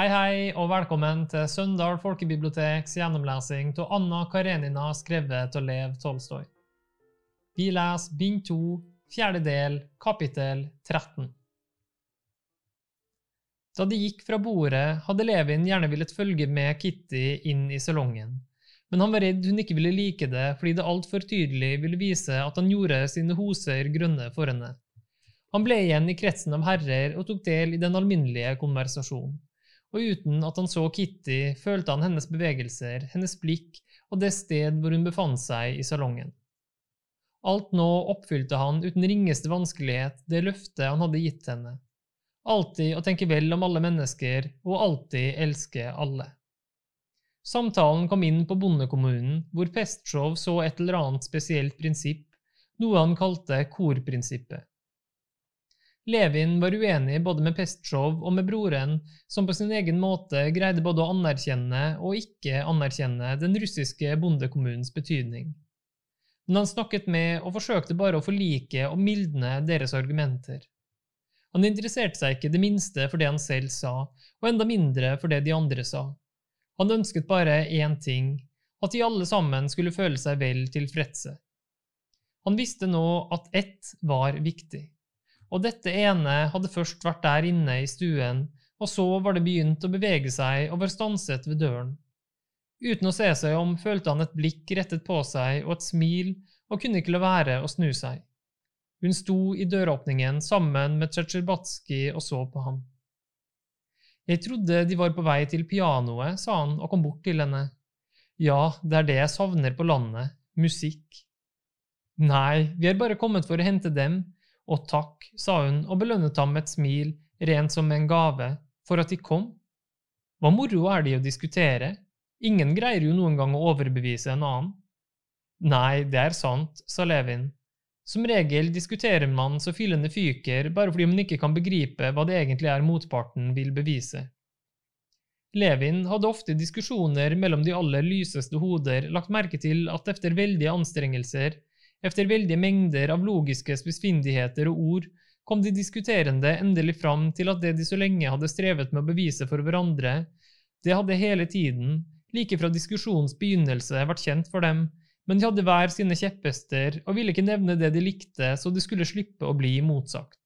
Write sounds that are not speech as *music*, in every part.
Hei, hei, og velkommen til Søndal folkebiblioteks gjennomlesing av Anna Karenina skrevet av Lev Tolstoy. Vi leser bind 2, fjerde del, kapittel 13. Da de gikk fra bordet, hadde Levin gjerne villet følge med Kitty inn i salongen, men han var redd hun ikke ville like det fordi det altfor tydelig ville vise at han gjorde sine hoser grønne for henne. Han ble igjen i kretsen av herrer og tok del i den alminnelige konversasjonen og uten at han så Kitty, følte han hennes bevegelser, hennes blikk og det sted hvor hun befant seg i salongen. Alt nå oppfylte han uten ringeste vanskelighet det løftet han hadde gitt henne. Alltid å tenke vel om alle mennesker, og alltid elske alle. Samtalen kom inn på bondekommunen, hvor Pestsjov så et eller annet spesielt prinsipp, noe han kalte korprinsippet. Levin var uenig både med Pestsjov og med broren, som på sin egen måte greide både å anerkjenne og ikke anerkjenne den russiske bondekommunens betydning. Men han snakket med og forsøkte bare å forlike og mildne deres argumenter. Han interesserte seg ikke det minste for det han selv sa, og enda mindre for det de andre sa. Han ønsket bare én ting, at de alle sammen skulle føle seg vel tilfredse. Han visste nå at ett var viktig og dette ene hadde først vært der inne i stuen, og så var det begynt å bevege seg og var stanset ved døren. Uten å se seg om følte han et blikk rettet på seg og et smil, og kunne ikke la være å snu seg. Hun sto i døråpningen sammen med Tsjetsjerbatskij og så på ham. Jeg trodde de var på vei til pianoet, sa han og kom bort til henne. Ja, det er det jeg savner på landet, musikk. Nei, vi er bare kommet for å hente dem, og takk, sa hun og belønnet ham med et smil, rent som en gave, for at de kom. Hva moro er det å diskutere? Ingen greier jo noen gang å overbevise en annen. Nei, det er sant, sa Levin. Som regel diskuterer man så fyllende fyker bare fordi man ikke kan begripe hva det egentlig er motparten vil bevise. Levin hadde ofte diskusjoner mellom de aller lyseste hoder lagt merke til at efter veldige anstrengelser efter veldige mengder av logiske spissfindigheter og ord kom de diskuterende endelig fram til at det de så lenge hadde strevet med å bevise for hverandre, det hadde hele tiden, like fra diskusjonens begynnelse, vært kjent for dem, men de hadde hver sine kjepphester og ville ikke nevne det de likte, så de skulle slippe å bli motsagt.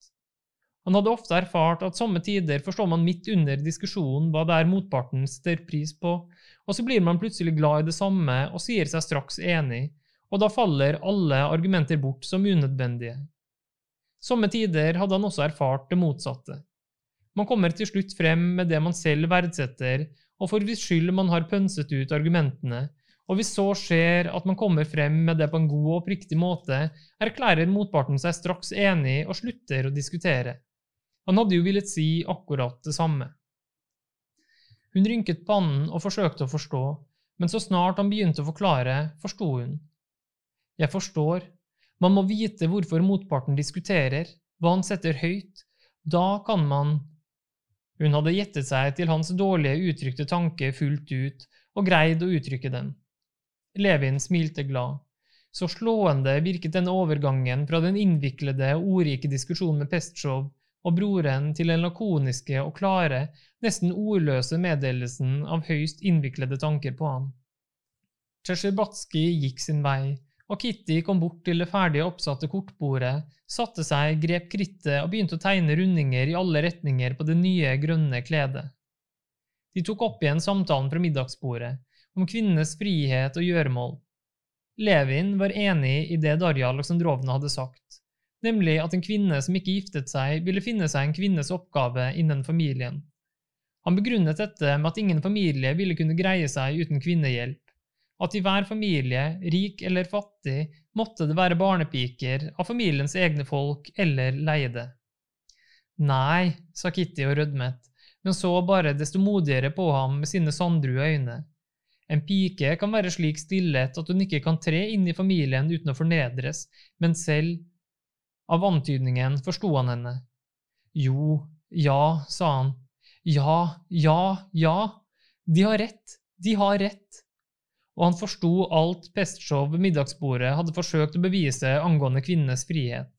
Han hadde ofte erfart at somme tider forstår man midt under diskusjonen hva det er motparten stør pris på, og så blir man plutselig glad i det samme og sier seg straks enig, og da faller alle argumenter bort som unødvendige. Somme tider hadde han også erfart det motsatte. Man kommer til slutt frem med det man selv verdsetter, og for hvis skyld man har pønset ut argumentene, og hvis så skjer at man kommer frem med det på en god og oppriktig måte, erklærer motparten seg straks enig og slutter å diskutere. Han hadde jo villet si akkurat det samme. Hun rynket pannen og forsøkte å forstå, men så snart han begynte å forklare, forsto hun. Jeg forstår. Man må vite hvorfor motparten diskuterer, hva han setter høyt. Da kan man… Hun hadde gjettet seg til hans dårlige uttrykte tanke fullt ut, og greid å uttrykke den. Levin smilte glad. Så slående virket denne overgangen fra den innviklede og ordrike diskusjonen med Pestsjov og broren til den lakoniske og klare, nesten ordløse meddelelsen av høyst innviklede tanker på ham. Tsjesjebatskij gikk sin vei, og Kitty kom bort til det ferdige oppsatte kortbordet, satte seg, grep krittet og begynte å tegne rundinger i alle retninger på det nye, grønne kledet. De tok opp igjen samtalen fra middagsbordet, om kvinnenes frihet og gjøremål. Levin var enig i det Darja Aleksandrovna hadde sagt, nemlig at en kvinne som ikke giftet seg, ville finne seg en kvinnes oppgave innen familien. Han begrunnet dette med at ingen familie ville kunne greie seg uten kvinnehjelp at i hver familie, rik eller fattig, måtte det være barnepiker av familiens egne folk eller leide. Nei, sa Kitty og rødmet, men så bare desto modigere på ham med sine sanddrue øyne. En pike kan være slik stillet at hun ikke kan tre inn i familien uten å fornedres, men selv… Av antydningen forsto han henne. Jo, ja, sa han. Ja, ja, ja. De har rett, de har rett og han forsto alt Pestsjov ved middagsbordet hadde forsøkt å bevise angående kvinnenes frihet.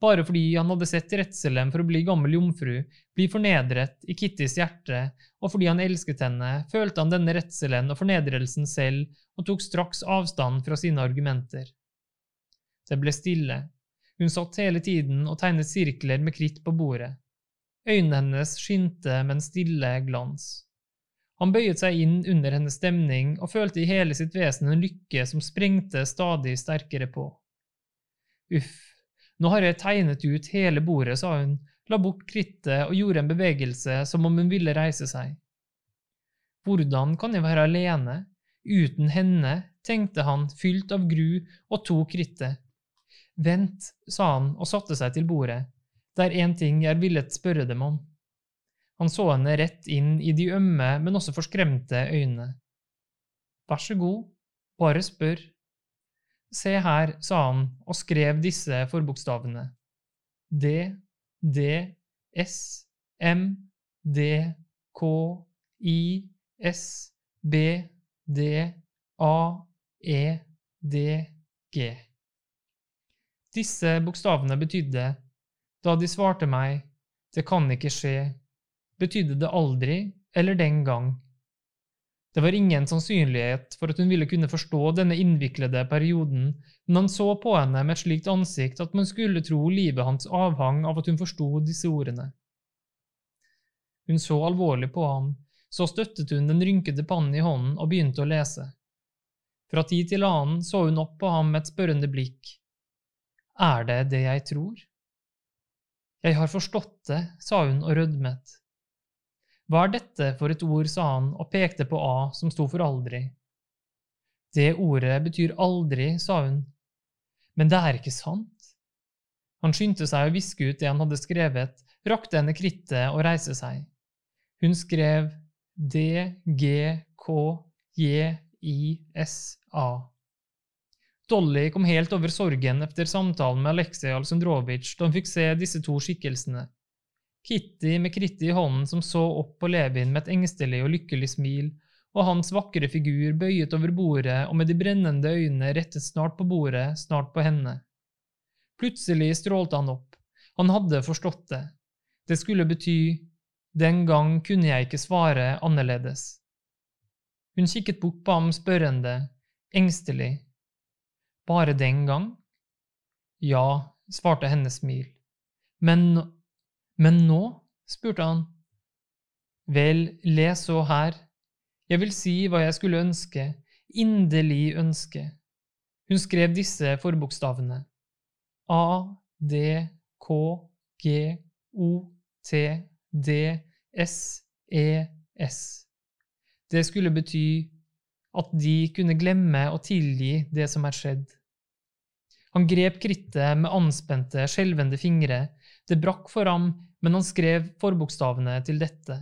bare fordi han hadde sett redselen for å bli gammel jomfru bli fornedret i Kittys hjerte, og fordi han elsket henne, følte han denne redselen og fornedrelsen selv og tok straks avstand fra sine argumenter. Det ble stille. Hun satt hele tiden og tegnet sirkler med kritt på bordet. Øynene hennes skinte med en stille glans. Han bøyet seg inn under hennes stemning og følte i hele sitt vesen en lykke som sprengte stadig sterkere på. Uff, nå har jeg tegnet ut hele bordet, sa hun, la bort krittet og gjorde en bevegelse som om hun ville reise seg. Hvordan kan jeg være alene, uten henne, tenkte han, fylt av gru, og tok krittet. Vent, sa han og satte seg til bordet, det er én ting jeg villet spørre dem om. Han så henne rett inn i de ømme, men også forskremte øynene. Vær så god, bare spør. Se her, sa han og skrev disse forbokstavene. D, D, S, M, D, K, I, S, B, D, A, E, D, G. Disse bokstavene betydde, da de svarte meg, det kan ikke skje, betydde det aldri eller den gang det var ingen sannsynlighet for at hun ville kunne forstå denne innviklede perioden, men han så på henne med et slikt ansikt at man skulle tro livet hans avhang av at hun forsto disse ordene. Hun så alvorlig på ham, så støttet hun den rynkede pannen i hånden og begynte å lese. Fra tid til annen så hun opp på ham med et spørrende blikk. Er det det jeg tror? Jeg har forstått det, sa hun og rødmet. Hva er dette for et ord, sa han og pekte på A, som sto for aldri. Det ordet betyr aldri, sa hun. Men det er ikke sant. Han skyndte seg å viske ut det han hadde skrevet, rakte henne krittet og reiste seg. Hun skrev D, G, K, J, I, S, A. Dolly kom helt over sorgen etter samtalen med Aleksej Alsundrovitsj da hun fikk se disse to skikkelsene. Kitty med krittet i hånden som så opp på Levin med et engstelig og lykkelig smil, og hans vakre figur bøyet over bordet og med de brennende øynene rettet snart på bordet, snart på henne. Plutselig strålte han opp, han hadde forstått det. Det skulle bety den gang kunne jeg ikke svare annerledes. Hun kikket bort på ham spørrende, engstelig. Bare den gang? Ja, svarte hennes smil. Men men nå? spurte han. Vel, les så her. Jeg vil si hva jeg skulle ønske, inderlig ønske. Hun skrev disse forbokstavene. A, D, K, G, O, T, D, S, E, S. Det skulle bety at de kunne glemme og tilgi det som er skjedd. Han grep krittet med anspente, skjelvende fingre det brakk for ham, men han skrev forbokstavene til dette.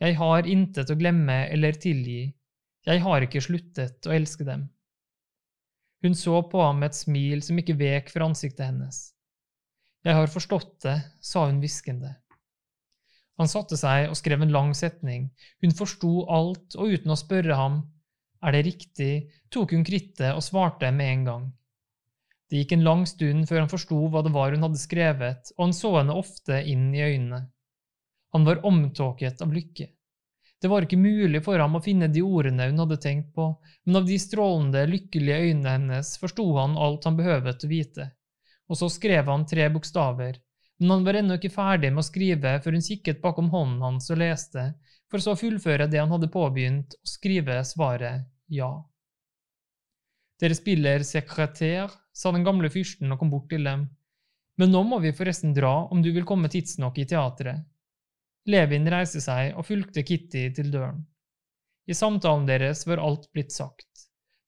Jeg har intet å glemme eller tilgi, jeg har ikke sluttet å elske dem. Hun så på ham med et smil som ikke vek fra ansiktet hennes. Jeg har forstått det, sa hun hviskende. Han satte seg og skrev en lang setning. Hun forsto alt, og uten å spørre ham er det riktig, tok hun krittet og svarte med en gang. Det gikk en lang stund før han forsto hva det var hun hadde skrevet, og han så henne ofte inn i øynene. Han var omtåket av lykke. Det var ikke mulig for ham å finne de ordene hun hadde tenkt på, men av de strålende, lykkelige øynene hennes forsto han alt han behøvet å vite. Og så skrev han tre bokstaver, men han var ennå ikke ferdig med å skrive før hun kikket bakom hånden hans og leste, for så å fullføre det han hadde påbegynt, og skrive svaret ja. Dere spiller sekretær, sa den gamle fyrsten og kom bort til dem. Men nå må vi forresten dra om du vil komme tidsnok i teatret. Levin reiste seg og fulgte Kitty til døren. I samtalen deres var alt blitt sagt.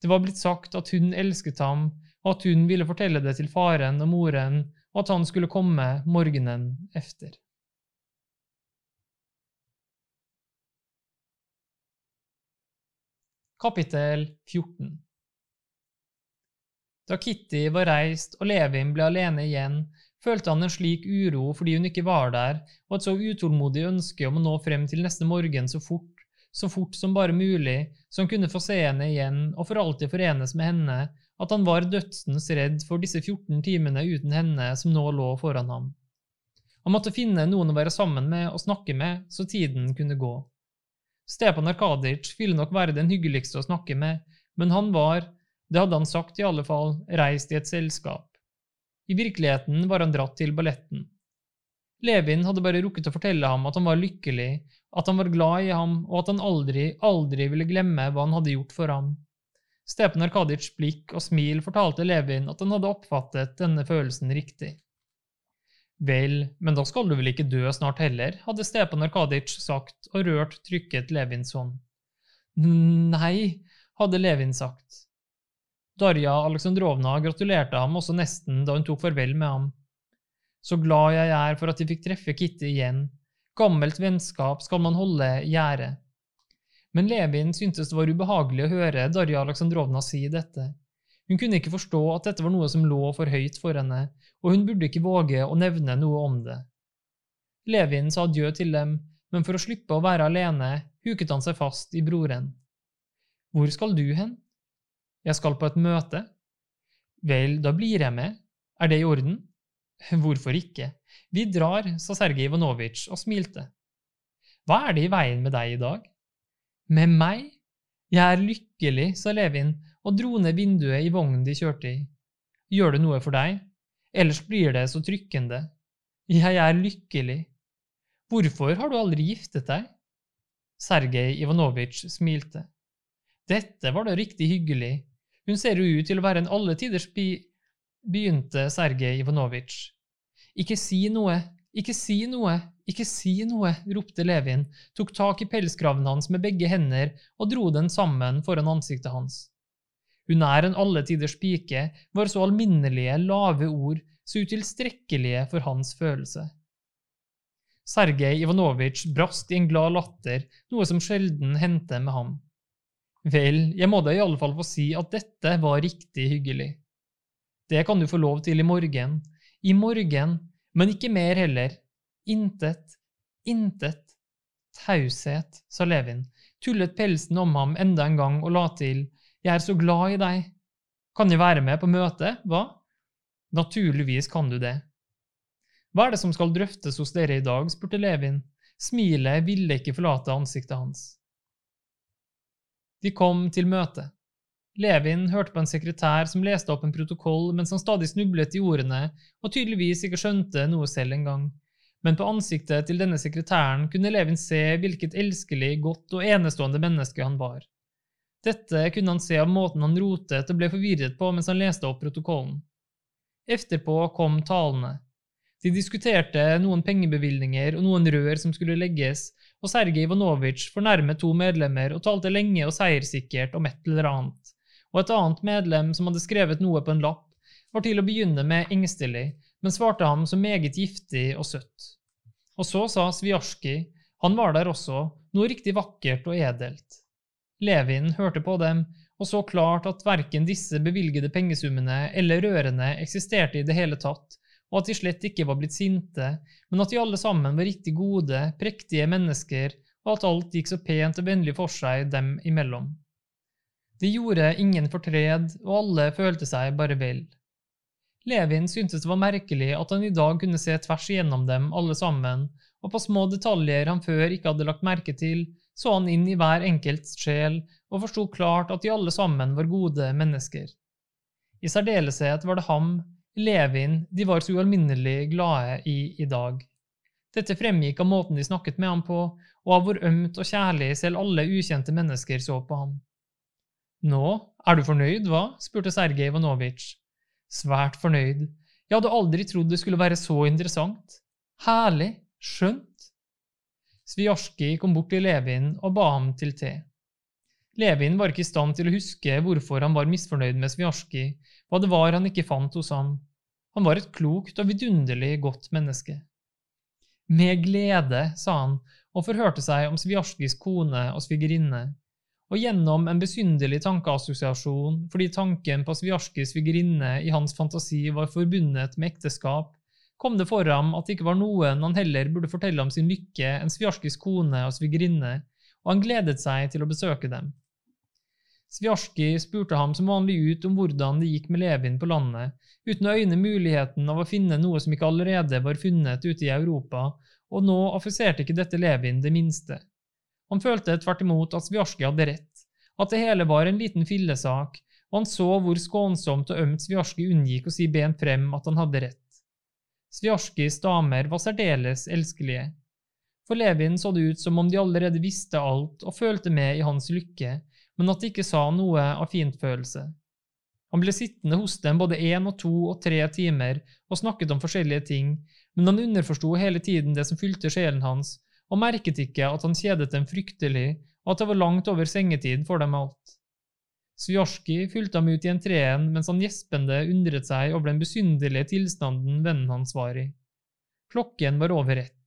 Det var blitt sagt at hun elsket ham, og at hun ville fortelle det til faren og moren, og at han skulle komme morgenen efter. Kapittel 14 da Kitty var reist og Levin ble alene igjen, følte han en slik uro fordi hun ikke var der, og et så utålmodig ønske om å nå frem til neste morgen så fort, så fort som bare mulig, så han kunne få se henne igjen og for alltid forenes med henne, at han var dødsens redd for disse 14 timene uten henne som nå lå foran ham. Han måtte finne noen å være sammen med og snakke med, så tiden kunne gå. Stepan Arkadic ville nok være den hyggeligste å snakke med, men han var, det hadde han sagt i alle fall, reist i et selskap. I virkeligheten var han dratt til balletten. Levin hadde bare rukket å fortelle ham at han var lykkelig, at han var glad i ham, og at han aldri, aldri ville glemme hva han hadde gjort for ham. Stepan Arkadijs blikk og smil fortalte Levin at han hadde oppfattet denne følelsen riktig. Vel, men da skal du vel ikke dø snart heller, hadde Stepan Arkadijs sagt og rørt trykket Levins hånd. Nei, hadde Levin sagt. Darja Aleksandrovna gratulerte ham også nesten da hun tok farvel med ham. Så glad jeg er for at de fikk treffe Kitty igjen. Gammelt vennskap skal man holde i ære. Men Levin syntes det var ubehagelig å høre Darja Aleksandrovna si dette. Hun kunne ikke forstå at dette var noe som lå for høyt for henne, og hun burde ikke våge å nevne noe om det. Levin sa adjø til dem, men for å slippe å være alene, huket han seg fast i broren. Hvor skal du hen? Jeg skal på et møte. Vel, da blir jeg med. Er det i orden? *laughs* Hvorfor ikke? Vi drar, sa Sergej Ivanovitsj og smilte. Hva er det i veien med deg i dag? Med meg? Jeg er lykkelig, sa Levin og dro ned vinduet i vognen de kjørte i. Gjør det noe for deg? Ellers blir det så trykkende. Jeg er lykkelig. Hvorfor har du aldri giftet deg? Sergej Ivanovitsj smilte. Dette var da riktig hyggelig. Hun ser jo ut til å være en alle tiders bi... begynte Sergej Ivanovitsj. Ikke si noe, ikke si noe, ikke si noe, ropte Levin, tok tak i pelskraven hans med begge hender og dro den sammen foran ansiktet hans. Hun er en alle tiders pike, var så alminnelige, lave ord, så utilstrekkelige for hans følelse. Sergej Ivanovitsj brast i en glad latter, noe som sjelden hendte med ham. Vel, jeg må da i alle fall få si at dette var riktig hyggelig. Det kan du få lov til i morgen. I morgen, men ikke mer heller. Intet, intet. Taushet, sa Levin, tullet pelsen om ham enda en gang og la til, jeg er så glad i deg. Kan jeg være med på møtet, hva? Naturligvis kan du det. Hva er det som skal drøftes hos dere i dag? spurte Levin. Smilet ville ikke forlate ansiktet hans. De kom til møtet. Levin hørte på en sekretær som leste opp en protokoll mens han stadig snublet i ordene og tydeligvis ikke skjønte noe selv engang. Men på ansiktet til denne sekretæren kunne Levin se hvilket elskelig, godt og enestående menneske han var. Dette kunne han se av måten han rotet og ble forvirret på mens han leste opp protokollen. Efterpå kom talene. De diskuterte noen pengebevilgninger og noen rør som skulle legges, og Sergej Ivanovitsj fornærmet to medlemmer og talte lenge og seierssikkert om et eller annet, og et annet medlem som hadde skrevet noe på en lapp, var til å begynne med engstelig, men svarte ham som meget giftig og søtt. Og så sa Svijarskij, han var der også, noe riktig vakkert og edelt. Levin hørte på dem og så klart at verken disse bevilgede pengesummene eller rørene eksisterte i det hele tatt, og at de slett ikke var blitt sinte, men at de alle sammen var riktig gode, prektige mennesker, og at alt gikk så pent og vennlig for seg dem imellom. De gjorde ingen fortred, og alle følte seg bare vel. Levin syntes det var merkelig at han i dag kunne se tvers igjennom dem alle sammen, og på små detaljer han før ikke hadde lagt merke til, så han inn i hver enkelts sjel og forsto klart at de alle sammen var gode mennesker. I særdeleshet var det ham, Levin, de var så ualminnelig glade i i dag. Dette fremgikk av måten de snakket med ham på, og av hvor ømt og kjærlig selv alle ukjente mennesker så på ham. Nå, er du fornøyd, hva? spurte Sergej Ivanovitsj. Svært fornøyd. Jeg hadde aldri trodd det skulle være så interessant. Herlig, skjønt. Svijarskij kom bort til Levin og ba ham til te. Levin var ikke i stand til å huske hvorfor han var misfornøyd med Svijarskij, hva det var han ikke fant hos ham. Han var et klokt og vidunderlig godt menneske. Med glede, sa han og forhørte seg om Svijarskijs kone og svigerinne, og gjennom en besynderlig tankeassosiasjon fordi tanken på Svijarskijs svigerinne i hans fantasi var forbundet med ekteskap, kom det for ham at det ikke var noen han heller burde fortelle om sin lykke enn Sviarskis kone og svigerinne, og han gledet seg til å besøke dem. Sviarski spurte ham som vanlig ut om hvordan det gikk med Levin på landet, uten å øyne muligheten av å finne noe som ikke allerede var funnet ute i Europa, og nå affiserte ikke dette Levin det minste. Han følte tvert imot at Sviarski hadde rett, at det hele var en liten fillesak, og han så hvor skånsomt og ømt Sviarski unngikk å si bent frem at han hadde rett. Sviarskis damer var særdeles elskelige. For Levin så det ut som om de allerede visste alt og følte med i hans lykke, men at de ikke sa noe av fintfølelse. Han ble sittende hos dem både én og to og tre timer og snakket om forskjellige ting, men han underforsto hele tiden det som fylte sjelen hans, og merket ikke at han kjedet dem fryktelig, og at det var langt over sengetid for dem alt. Svjorski fulgte ham ut i entreen mens han gjespende undret seg over den besynderlige tilstanden vennen hans var i. Klokken var over ett.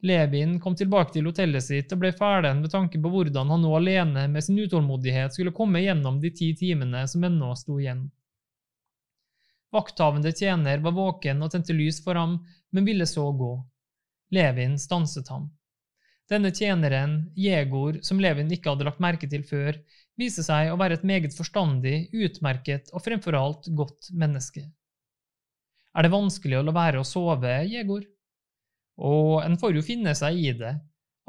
Levin kom tilbake til hotellet sitt og ble ferden med tanke på hvordan han nå alene med sin utålmodighet skulle komme gjennom de ti timene som ennå sto igjen. Vakthavende tjener var våken og tente lys for ham, men ville så gå. Levin stanset ham. Denne tjeneren, Jegor, som Levin ikke hadde lagt merke til før, viste seg å være et meget forstandig, utmerket og fremfor alt godt menneske. Er det vanskelig å la være å sove, Jegor? Og en får jo finne seg i det.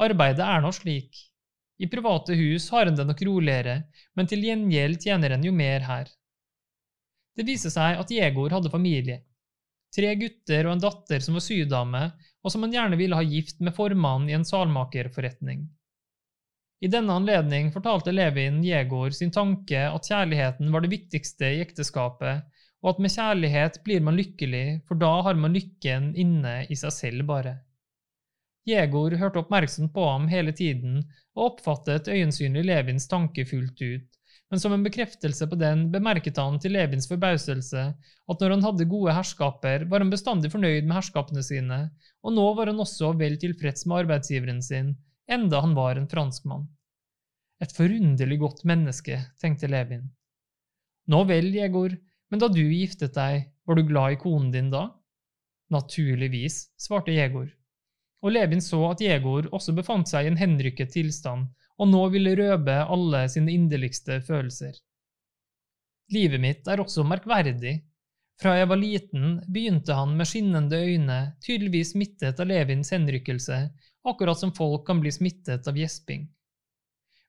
Arbeidet er nå slik. I private hus har en det nok roligere, men til gjengjeld tjener en jo mer her. Det viser seg at Jegor hadde familie. Tre gutter og en datter som var sydame, og som han gjerne ville ha gift med formannen i en salmakerforretning. I denne anledning fortalte Levin Jegor sin tanke at kjærligheten var det viktigste i ekteskapet, og at med kjærlighet blir man lykkelig, for da har man lykken inne i seg selv bare. Jegor hørte oppmerksomt på ham hele tiden og oppfattet øyensynlig Levins tanke fullt ut, men som en bekreftelse på den bemerket han til Levins forbauselse at når han hadde gode herskaper, var han bestandig fornøyd med herskapene sine, og nå var han også vel tilfreds med arbeidsgiveren sin, enda han var en franskmann. Et forunderlig godt menneske, tenkte Levin. Nå vel, Jegor, men da du giftet deg, var du glad i konen din da? Naturligvis, svarte Jegor. Og Levin så at Jegor også befant seg i en henrykket tilstand, og nå ville røpe alle sine inderligste følelser. Livet mitt er også merkverdig. Fra jeg var liten, begynte han med skinnende øyne, tydeligvis smittet av Levins henrykkelse, akkurat som folk kan bli smittet av gjesping.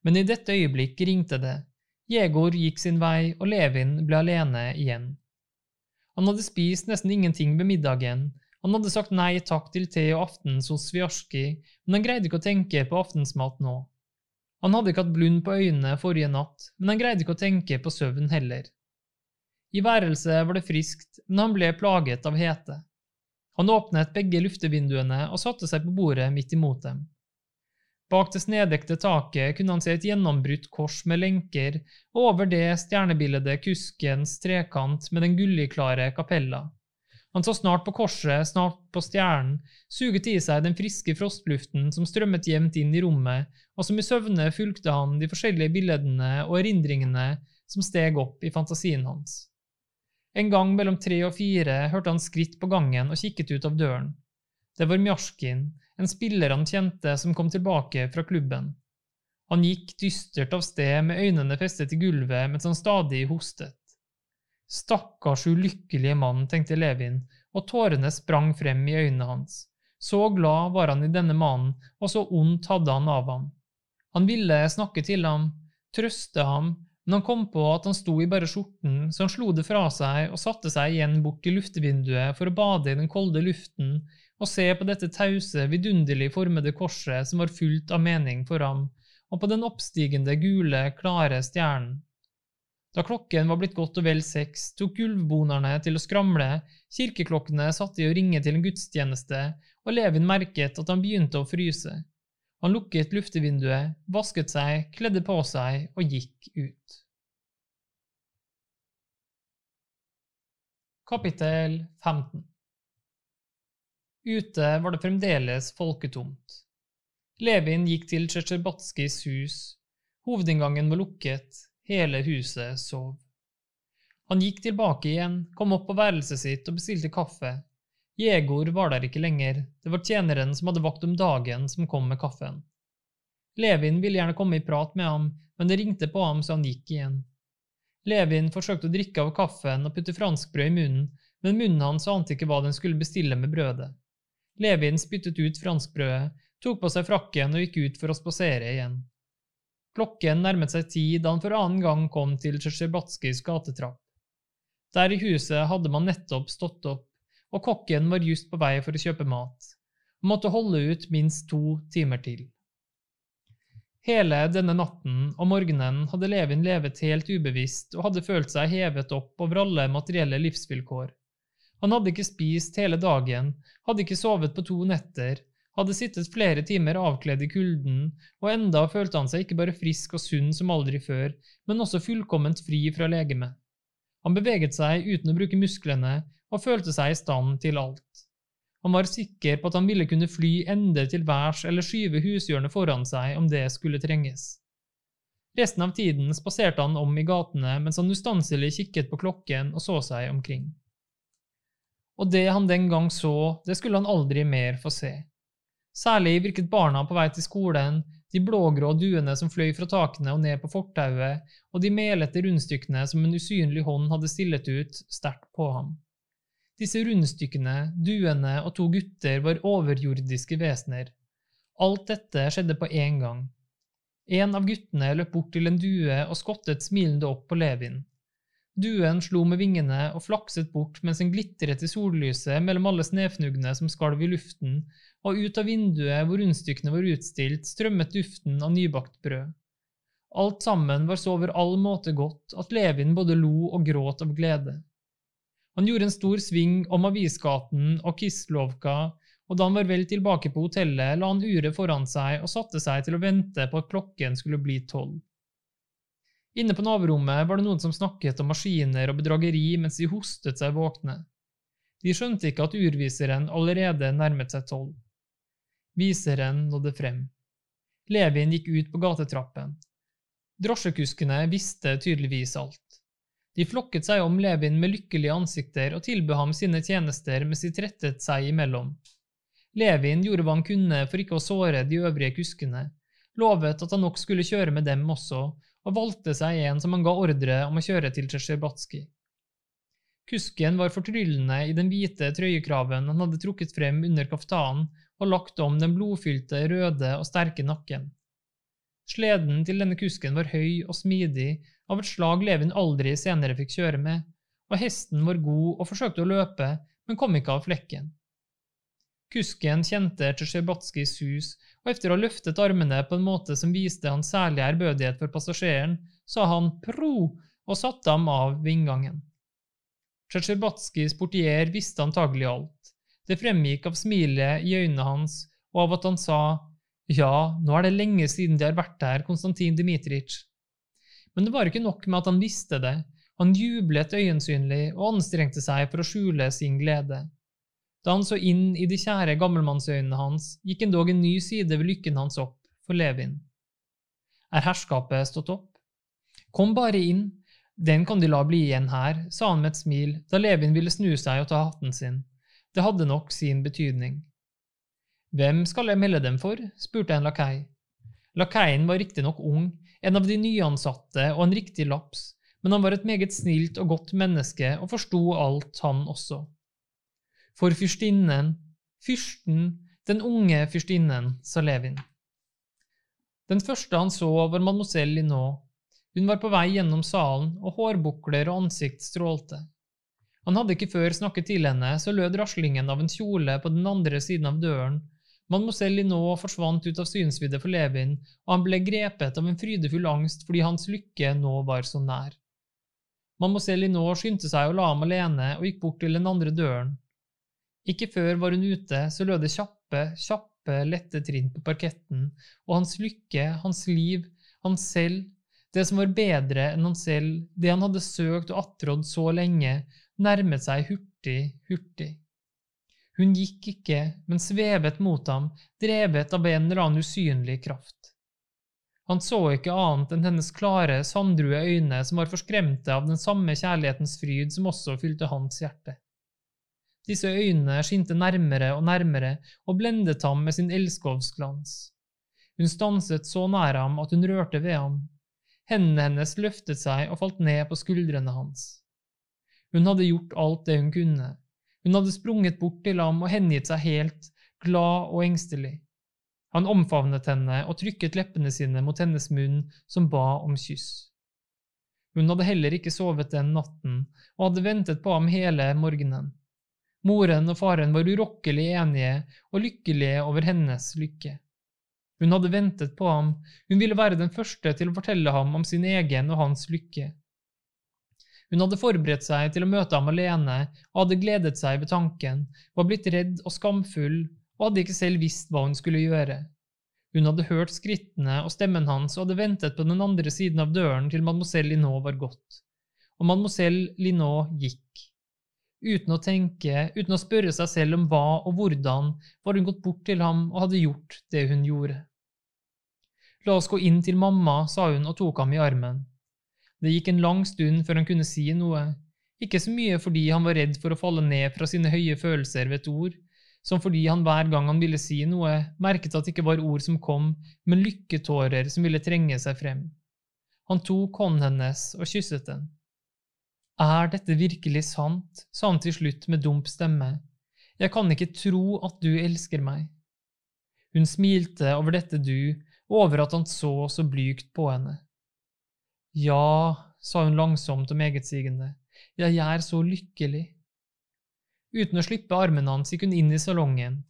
Men i dette øyeblikk ringte det, Jegor gikk sin vei, og Levin ble alene igjen. Han hadde spist nesten ingenting ved middagen. Han hadde sagt nei takk til te og aftens hos Sviarski, men han greide ikke å tenke på aftensmat nå. Han hadde ikke hatt blund på øynene forrige natt, men han greide ikke å tenke på søvn heller. I værelset var det friskt, men han ble plaget av hete. Han åpnet begge luftevinduene og satte seg på bordet midt imot dem. Bak det snedekte taket kunne han se et gjennombrutt kors med lenker, og over det stjernebildet kuskens trekant med den gulligklare kapella. Han så snart på korset, snart på stjernen, suget i seg den friske frostluften som strømmet jevnt inn i rommet, og som i søvne fulgte han de forskjellige bildene og erindringene som steg opp i fantasien hans. En gang mellom tre og fire hørte han skritt på gangen og kikket ut av døren. Det var Mjarskin, en spiller han kjente som kom tilbake fra klubben. Han gikk dystert av sted med øynene festet i gulvet mens han stadig hostet. Stakkars ulykkelige mann, tenkte Levin, og tårene sprang frem i øynene hans. Så glad var han i denne mannen, og så ondt hadde han av ham. Han ville snakke til ham, trøste ham, men han kom på at han sto i bare skjorten, så han slo det fra seg og satte seg igjen bort til luftevinduet for å bade i den kolde luften og se på dette tause, vidunderlig formede korset som var fullt av mening for ham, og på den oppstigende, gule, klare stjernen. Da klokken var blitt godt og vel seks, tok gulvbonerne til å skramle, kirkeklokkene satte i å ringe til en gudstjeneste, og Levin merket at han begynte å fryse. Han lukket luftevinduet, vasket seg, kledde på seg og gikk ut. Kapittel 15 Ute var det fremdeles folketomt. Levin gikk til Tsjetsjerbatskijs hus. Hovedinngangen var lukket, hele huset sov. Han gikk tilbake igjen, kom opp på værelset sitt og bestilte kaffe. Jegor var der ikke lenger, det var tjeneren som hadde vakt om dagen som kom med kaffen. Levin ville gjerne komme i prat med ham, men det ringte på ham så han gikk igjen. Levin forsøkte å drikke av kaffen og putte franskbrød i munnen, men munnen hans ante ikke hva den skulle bestille med brødet. Levin spyttet ut franskbrødet, tok på seg frakken og gikk ut for å spasere igjen. Klokken nærmet seg ti da han for annen gang kom til Tsjesjebatskijs gatetrapp. Der i huset hadde man nettopp stått opp, og kokken var just på vei for å kjøpe mat, og måtte holde ut minst to timer til. Hele denne natten og morgenen hadde Levin levet helt ubevisst og hadde følt seg hevet opp over alle materielle livsvilkår. Han hadde ikke spist hele dagen, hadde ikke sovet på to netter, hadde sittet flere timer avkledd i kulden, og enda følte han seg ikke bare frisk og sunn som aldri før, men også fullkomment fri fra legemet. Han beveget seg uten å bruke musklene og følte seg i stand til alt. Han var sikker på at han ville kunne fly ende til værs eller skyve hushjørnet foran seg om det skulle trenges. Resten av tiden spaserte han om i gatene mens han ustanselig kikket på klokken og så seg omkring. Og det han den gang så, det skulle han aldri mer få se. Særlig virket barna på vei til skolen, de blågrå duene som fløy fra takene og ned på fortauet, og de melete rundstykkene som en usynlig hånd hadde stillet ut, sterkt på ham. Disse rundstykkene, duene og to gutter var overjordiske vesener. Alt dette skjedde på én gang. En av guttene løp bort til en due og skottet smilende opp på Levin. Duen slo med vingene og flakset bort mens den glitret i sollyset mellom alle snøfnuggene som skalv i luften, og ut av vinduet hvor rundstykkene var utstilt, strømmet duften av nybakt brød. Alt sammen var så over all måte godt at Levin både lo og gråt av glede. Han gjorde en stor sving om Avisgaten og Kislovka, og da han var vel tilbake på hotellet, la han uret foran seg og satte seg til å vente på at klokken skulle bli tolv. Inne på navrommet var det noen som snakket om maskiner og bedrageri mens de hostet seg våkne. De skjønte ikke at urviseren allerede nærmet seg tolv. Viseren nådde frem. Levin gikk ut på gatetrappen. Drosjekuskene visste tydeligvis alt. De flokket seg om Levin med lykkelige ansikter og tilbød ham sine tjenester mens de trettet seg imellom. Levin gjorde hva han kunne for ikke å såre de øvrige kuskene, lovet at han nok skulle kjøre med dem også, og valgte seg en som han ga ordre om å kjøre til Tsjesjebatskij. Kusken var fortryllende i den hvite trøyekraven han hadde trukket frem under kaftanen og lagt om den blodfylte, røde og sterke nakken. Sleden til denne kusken var høy og smidig av et slag Levin aldri senere fikk kjøre med, og hesten var god og forsøkte å løpe, men kom ikke av flekken. Kusken kjente Tsjesjebatskijs hus, og etter å ha løftet armene på en måte som viste hans særlige ærbødighet for passasjeren, sa han pro og satte ham av ved inngangen. Tsjesjebatskijs portier visste antagelig alt. Det fremgikk av smilet i øynene hans og av at han sa ja, nå er det lenge siden de har vært her, Konstantin Dmitrij. Men det var ikke nok med at han visste det, han jublet øyensynlig og anstrengte seg for å skjule sin glede. Da han så inn i de kjære gammelmannsøynene hans, gikk endog en ny side ved lykken hans opp for Levin. Er herskapet stått opp? Kom bare inn, den kan de la bli igjen her, sa han med et smil da Levin ville snu seg og ta hatten sin. Det hadde nok sin betydning. Hvem skal jeg melde dem for? spurte en lakei. Lakeien var riktignok ung, en av de nyansatte og en riktig laps, men han var et meget snilt og godt menneske og forsto alt, han også. For fyrstinnen, fyrsten, den unge fyrstinnen, sa Levin. Den første han så, var mademoiselle Linot. Hun var på vei gjennom salen, og hårbukler og ansikt strålte. Han hadde ikke før snakket til henne, så lød raslingen av en kjole på den andre siden av døren, Mademoiselle Linot forsvant ut av synsvidde for Levin, og han ble grepet av en frydefull angst fordi hans lykke nå var så nær. Mademoiselle Linot skyndte seg å la ham alene og gikk bort til den andre døren. Ikke før var hun ute, så lød det kjappe, kjappe, lette trinn på parketten, og hans lykke, hans liv, hans selv, det som var bedre enn han selv, det han hadde søkt og attrådd så lenge, nærmet seg hurtig, hurtig. Hun gikk ikke, men svevet mot ham, drevet av en eller annen usynlig kraft. Han så ikke annet enn hennes klare, sanddrue øyne som var forskremte av den samme kjærlighetens fryd som også fylte hans hjerte. Disse øynene skinte nærmere og nærmere og blendet ham med sin elskovsglans. Hun stanset så nær ham at hun rørte ved ham. Hendene hennes løftet seg og falt ned på skuldrene hans. Hun hadde gjort alt det hun kunne. Hun hadde sprunget bort til ham og hengitt seg helt, glad og engstelig. Han omfavnet henne og trykket leppene sine mot hennes munn som ba om kyss. Hun hadde heller ikke sovet den natten og hadde ventet på ham hele morgenen. Moren og faren var urokkelig enige og lykkelige over hennes lykke. Hun hadde ventet på ham, hun ville være den første til å fortelle ham om sin egen og hans lykke. Hun hadde forberedt seg til å møte ham alene og hadde gledet seg ved tanken, var blitt redd og skamfull og hadde ikke selv visst hva hun skulle gjøre. Hun hadde hørt skrittene og stemmen hans og hadde ventet på den andre siden av døren til mademoiselle Linot var gått. Og mademoiselle Linot gikk. Uten å tenke, uten å spørre seg selv om hva og hvordan, var hun gått bort til ham og hadde gjort det hun gjorde. La oss gå inn til mamma, sa hun og tok ham i armen. Det gikk en lang stund før han kunne si noe, ikke så mye fordi han var redd for å falle ned fra sine høye følelser ved et ord, som fordi han hver gang han ville si noe, merket at det ikke var ord som kom, men lykketårer som ville trenge seg frem. Han tok hånden hennes og kysset den. Er dette virkelig sant? sa han til slutt med dump stemme. Jeg kan ikke tro at du elsker meg. Hun smilte over dette du og over at han så så blygt på henne. Ja, sa hun langsomt og megetsigende, jeg er så lykkelig. Uten å slippe armen hans gikk hun inn i salongen.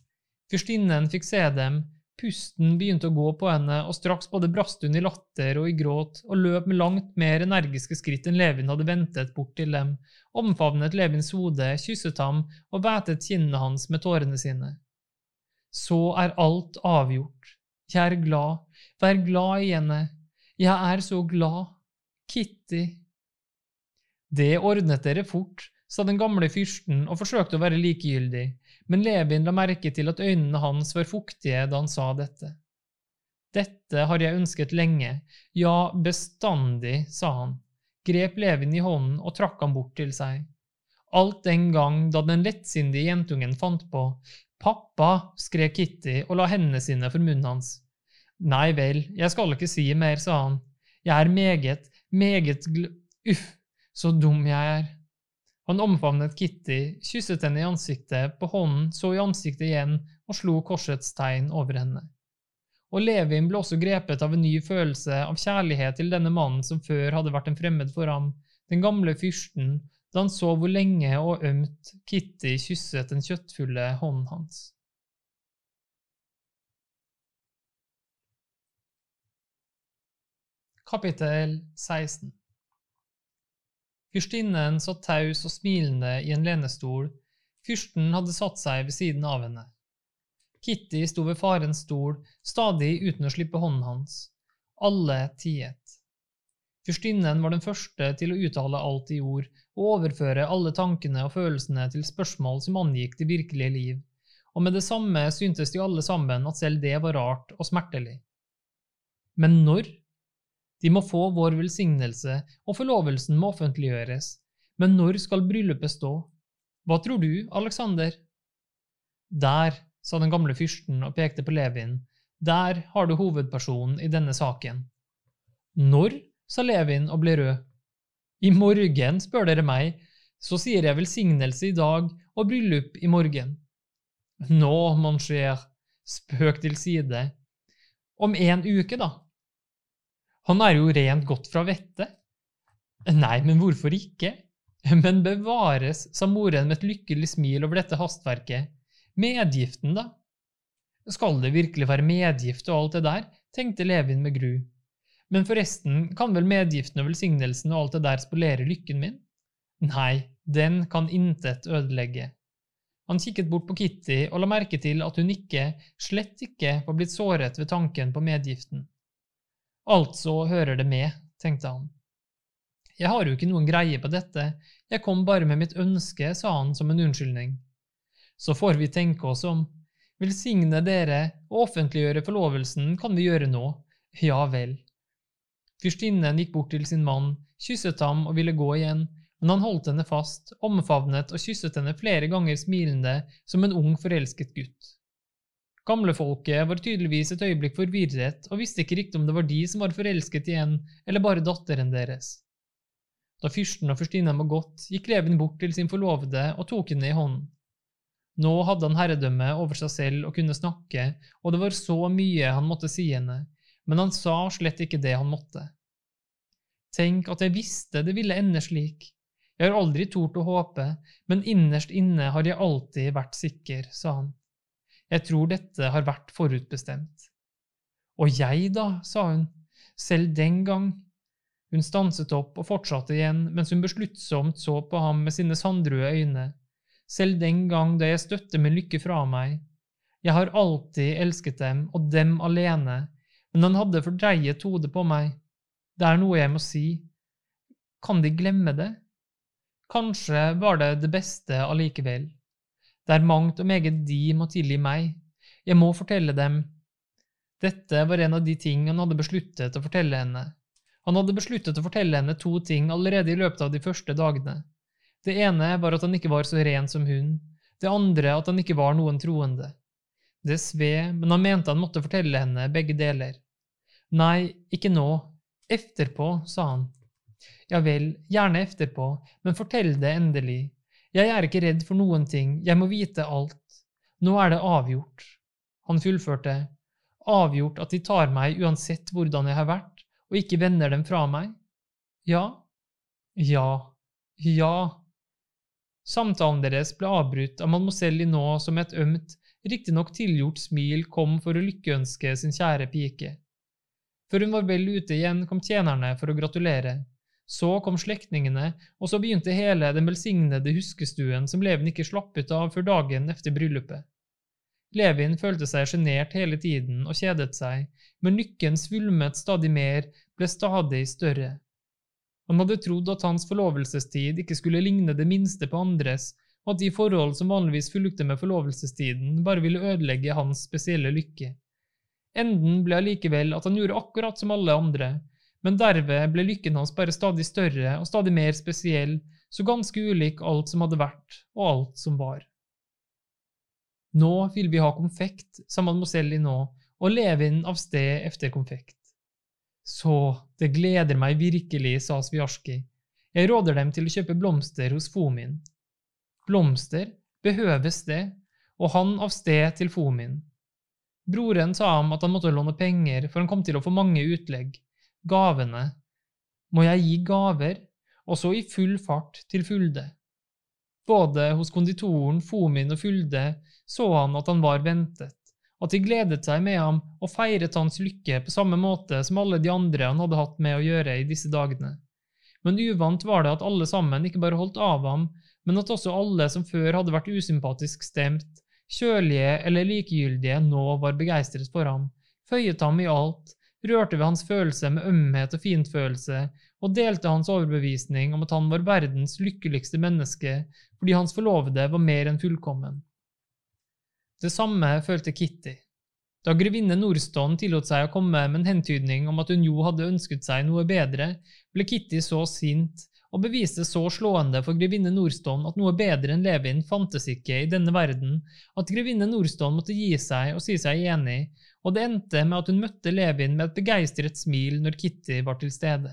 Fyrstinnen fikk se dem, pusten begynte å gå på henne, og straks både brast hun i latter og i gråt og løp med langt mer energiske skritt enn Levin hadde ventet bort til dem, omfavnet Levins hode, kysset ham og vætet kinnene hans med tårene sine. Så er alt avgjort. Jeg er glad, Vær glad i henne. Jeg er så glad. Kitty. Det ordnet dere fort, sa den gamle fyrsten og forsøkte å være likegyldig, men Levin la merke til at øynene hans var fuktige da han sa dette. Dette har jeg ønsket lenge, ja, bestandig, sa han, grep Levin i hånden og trakk ham bort til seg. Alt den gang da den lettsindige jentungen fant på. Pappa, skrek Kitty og la hendene sine for munnen hans. Nei vel, jeg skal ikke si mer, sa han. Jeg er meget, meget gl... Uff, så dum jeg er. Han omfavnet Kitty, kysset henne i ansiktet, på hånden, så i ansiktet igjen og slo korsets tegn over henne. Og Levin ble også grepet av en ny følelse av kjærlighet til denne mannen som før hadde vært en fremmed for ham, den gamle fyrsten, da han så hvor lenge og ømt Kitty kysset den kjøttfulle hånden hans. Kapittel 16 Fyrstinnen satt taus og smilende i en lenestol, fyrsten hadde satt seg ved siden av henne. Kitty sto ved farens stol, stadig uten å slippe hånden hans. Alle tiet. Fyrstinnen var den første til å uttale alt i ord og overføre alle tankene og følelsene til spørsmål som angikk det virkelige liv, og med det samme syntes de alle sammen at selv det var rart og smertelig. Men når de må få vår velsignelse, og forlovelsen må offentliggjøres. Men når skal bryllupet stå? Hva tror du, Alexander? Der, sa den gamle fyrsten og pekte på Levin, der har du hovedpersonen i denne saken. Når? sa Levin og ble rød. I morgen, spør dere meg, så sier jeg velsignelse i dag og bryllup i morgen. Nå, mon cher, spøk til side. Om en uke, da? Han er jo rent godt fra vettet. Nei, men hvorfor ikke? Men bevares, sa moren med et lykkelig smil over dette hastverket. Medgiften, da? Skal det virkelig være medgift og alt det der, tenkte Levin med gru. Men forresten, kan vel medgiften og velsignelsen og alt det der spolere lykken min? Nei, den kan intet ødelegge. Han kikket bort på Kitty og la merke til at hun ikke, slett ikke, var blitt såret ved tanken på medgiften. Altså hører det med, tenkte han. Jeg har jo ikke noen greie på dette, jeg kom bare med mitt ønske, sa han som en unnskyldning. Så får vi tenke oss om. Velsigne dere og offentliggjøre forlovelsen kan vi gjøre nå. Ja vel. Fyrstinnen gikk bort til sin mann, kysset ham og ville gå igjen, men han holdt henne fast, omfavnet og kysset henne flere ganger smilende som en ung, forelsket gutt. Gamlefolket var tydeligvis et øyeblikk forvirret og visste ikke riktig om det var de som var forelsket igjen, eller bare datteren deres. Da fyrsten og fyrstinnen var gått, gikk Levin bort til sin forlovede og tok henne i hånden. Nå hadde han herredømme over seg selv og kunne snakke, og det var så mye han måtte si henne, men han sa slett ikke det han måtte. Tenk at jeg visste det ville ende slik. Jeg har aldri tort å håpe, men innerst inne har jeg alltid vært sikker, sa han. Jeg tror dette har vært forutbestemt. Og jeg, da, sa hun, selv den gang. Hun stanset opp og fortsatte igjen mens hun besluttsomt så på ham med sine sandrøde øyne, selv den gang da jeg støtte min lykke fra meg. Jeg har alltid elsket dem, og dem alene, men han hadde fordreiet hodet på meg. Det er noe jeg må si. Kan de glemme det? Kanskje var det det beste allikevel. Det er mangt og meget de må tilgi meg. Jeg må fortelle dem. Dette var en av de ting han hadde besluttet å fortelle henne. Han hadde besluttet å fortelle henne to ting allerede i løpet av de første dagene. Det ene var at han ikke var så ren som hun, det andre at han ikke var noen troende. Det sved, men han mente han måtte fortelle henne begge deler. Nei, ikke nå, efterpå, sa han. Ja vel, gjerne efterpå, men fortell det endelig. Jeg er ikke redd for noen ting, jeg må vite alt. Nå er det avgjort. Han fullførte. Avgjort at de tar meg uansett hvordan jeg har vært, og ikke vender dem fra meg? Ja. Ja. Ja. Samtalen deres ble avbrutt av mademoiselle Linot som et ømt, riktignok tilgjort smil kom for å lykkeønske sin kjære pike. Før hun var vel ute igjen, kom tjenerne for å gratulere. Så kom slektningene, og så begynte hele den velsignede huskestuen som Levin ikke slapp ut av før dagen etter bryllupet. Levin følte seg sjenert hele tiden og kjedet seg, men lykken svulmet stadig mer, ble stadig større. Han hadde trodd at hans forlovelsestid ikke skulle ligne det minste på andres, og at de forhold som vanligvis fulgte med forlovelsestiden, bare ville ødelegge hans spesielle lykke. Enden ble allikevel at han gjorde akkurat som alle andre, men derved ble lykken hans bare stadig større og stadig mer spesiell, så ganske ulik alt som hadde vært, og alt som var. Nå vil vi ha konfekt, sa mademoiselle nå, og Levin av sted efter konfekt. Så, det gleder meg virkelig, sa Sviarski. Jeg råder dem til å kjøpe blomster hos Fomin. Blomster, behøves det, og han av sted til Fomin. Broren sa ham at han måtte låne penger, for han kom til å få mange utlegg, gavene. Må jeg gi gaver, og så i full fart til Fulde. Både hos konditoren, Fomin og Fulde så han at han var ventet, at de gledet seg med ham og feiret hans lykke på samme måte som alle de andre han hadde hatt med å gjøre i disse dagene. Men uvant var det at alle sammen ikke bare holdt av ham, men at også alle som før hadde vært usympatisk stemt, kjølige eller likegyldige, nå var begeistret for ham, føyet ham i alt, rørte ved hans følelse med ømhet og fintfølelse, og delte hans overbevisning om at han var verdens lykkeligste menneske fordi hans forlovede var mer enn fullkommen. Det samme følte Kitty. Da grevinne Norston tillot seg å komme med en hentydning om at hun jo hadde ønsket seg noe bedre, ble Kitty så sint og beviste så slående for grevinne Norston at noe bedre enn Levin fantes ikke i denne verden, at grevinne Norston måtte gi seg og si seg enig, og det endte med at hun møtte Levin med et begeistret smil når Kitty var til stede.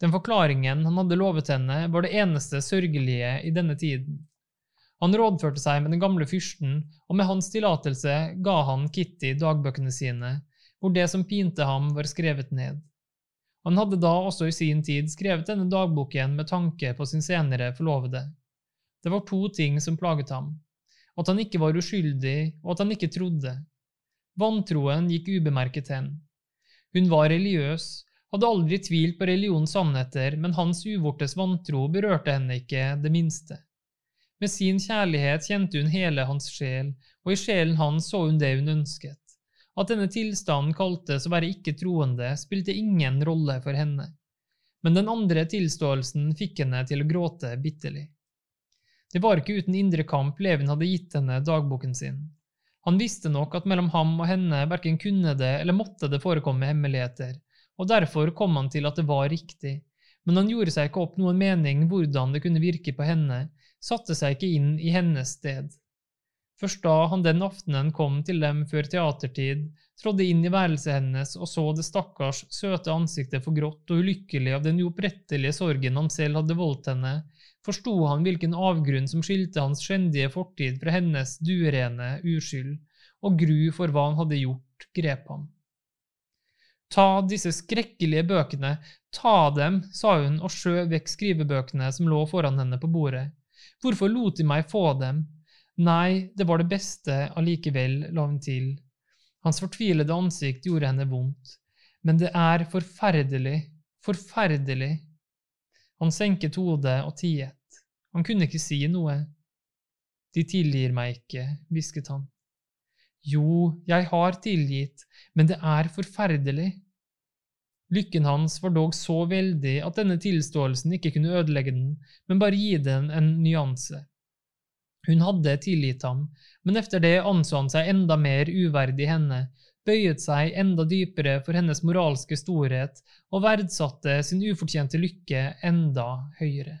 Den forklaringen han hadde lovet henne, var det eneste sørgelige i denne tiden. Han rådførte seg med den gamle fyrsten, og med hans tillatelse ga han Kitty dagbøkene sine, hvor det som pinte ham, var skrevet ned. Han hadde da også i sin tid skrevet denne dagboken med tanke på sin senere forlovede. Det var to ting som plaget ham, at han ikke var uskyldig, og at han ikke trodde. Vantroen gikk ubemerket hen. Hun var religiøs, hadde aldri tvilt på religionens sannheter, men hans uvortes vantro berørte henne ikke det minste. Med sin kjærlighet kjente hun hele hans sjel, og i sjelen hans så hun det hun ønsket. At denne tilstanden kaltes å være ikke-troende, spilte ingen rolle for henne. Men den andre tilståelsen fikk henne til å gråte bitterlig. Det var ikke uten indre kamp Leven hadde gitt henne dagboken sin. Han visste nok at mellom ham og henne verken kunne det eller måtte det forekomme hemmeligheter, og derfor kom han til at det var riktig, men han gjorde seg ikke opp noen mening hvordan det kunne virke på henne, satte seg ikke inn i hennes sted. Først da han den aftenen kom til dem før teatertid, trådde inn i værelset hennes og så det stakkars, søte ansiktet forgrått og ulykkelig av den uopprettelige sorgen han selv hadde voldt henne, forsto han hvilken avgrunn som skilte hans skjendige fortid fra hennes duerene uskyld, og gru for hva han hadde gjort, grep ham. Ta disse skrekkelige bøkene, ta dem, sa hun og skjøv vekk skrivebøkene som lå foran henne på bordet. Hvorfor lot de meg få dem? Nei, det var det beste allikevel, la hun til. Hans fortvilede ansikt gjorde henne vondt. Men det er forferdelig, forferdelig. Han senket hodet og tiet. Han kunne ikke si noe. De tilgir meg ikke, hvisket han. Jo, jeg har tilgitt, men det er forferdelig. Lykken hans var dog så veldig at denne tilståelsen ikke kunne ødelegge den, men bare gi den en nyanse. Hun hadde tilgitt ham, men efter det anså han seg enda mer uverdig henne, bøyet seg enda dypere for hennes moralske storhet og verdsatte sin ufortjente lykke enda høyere.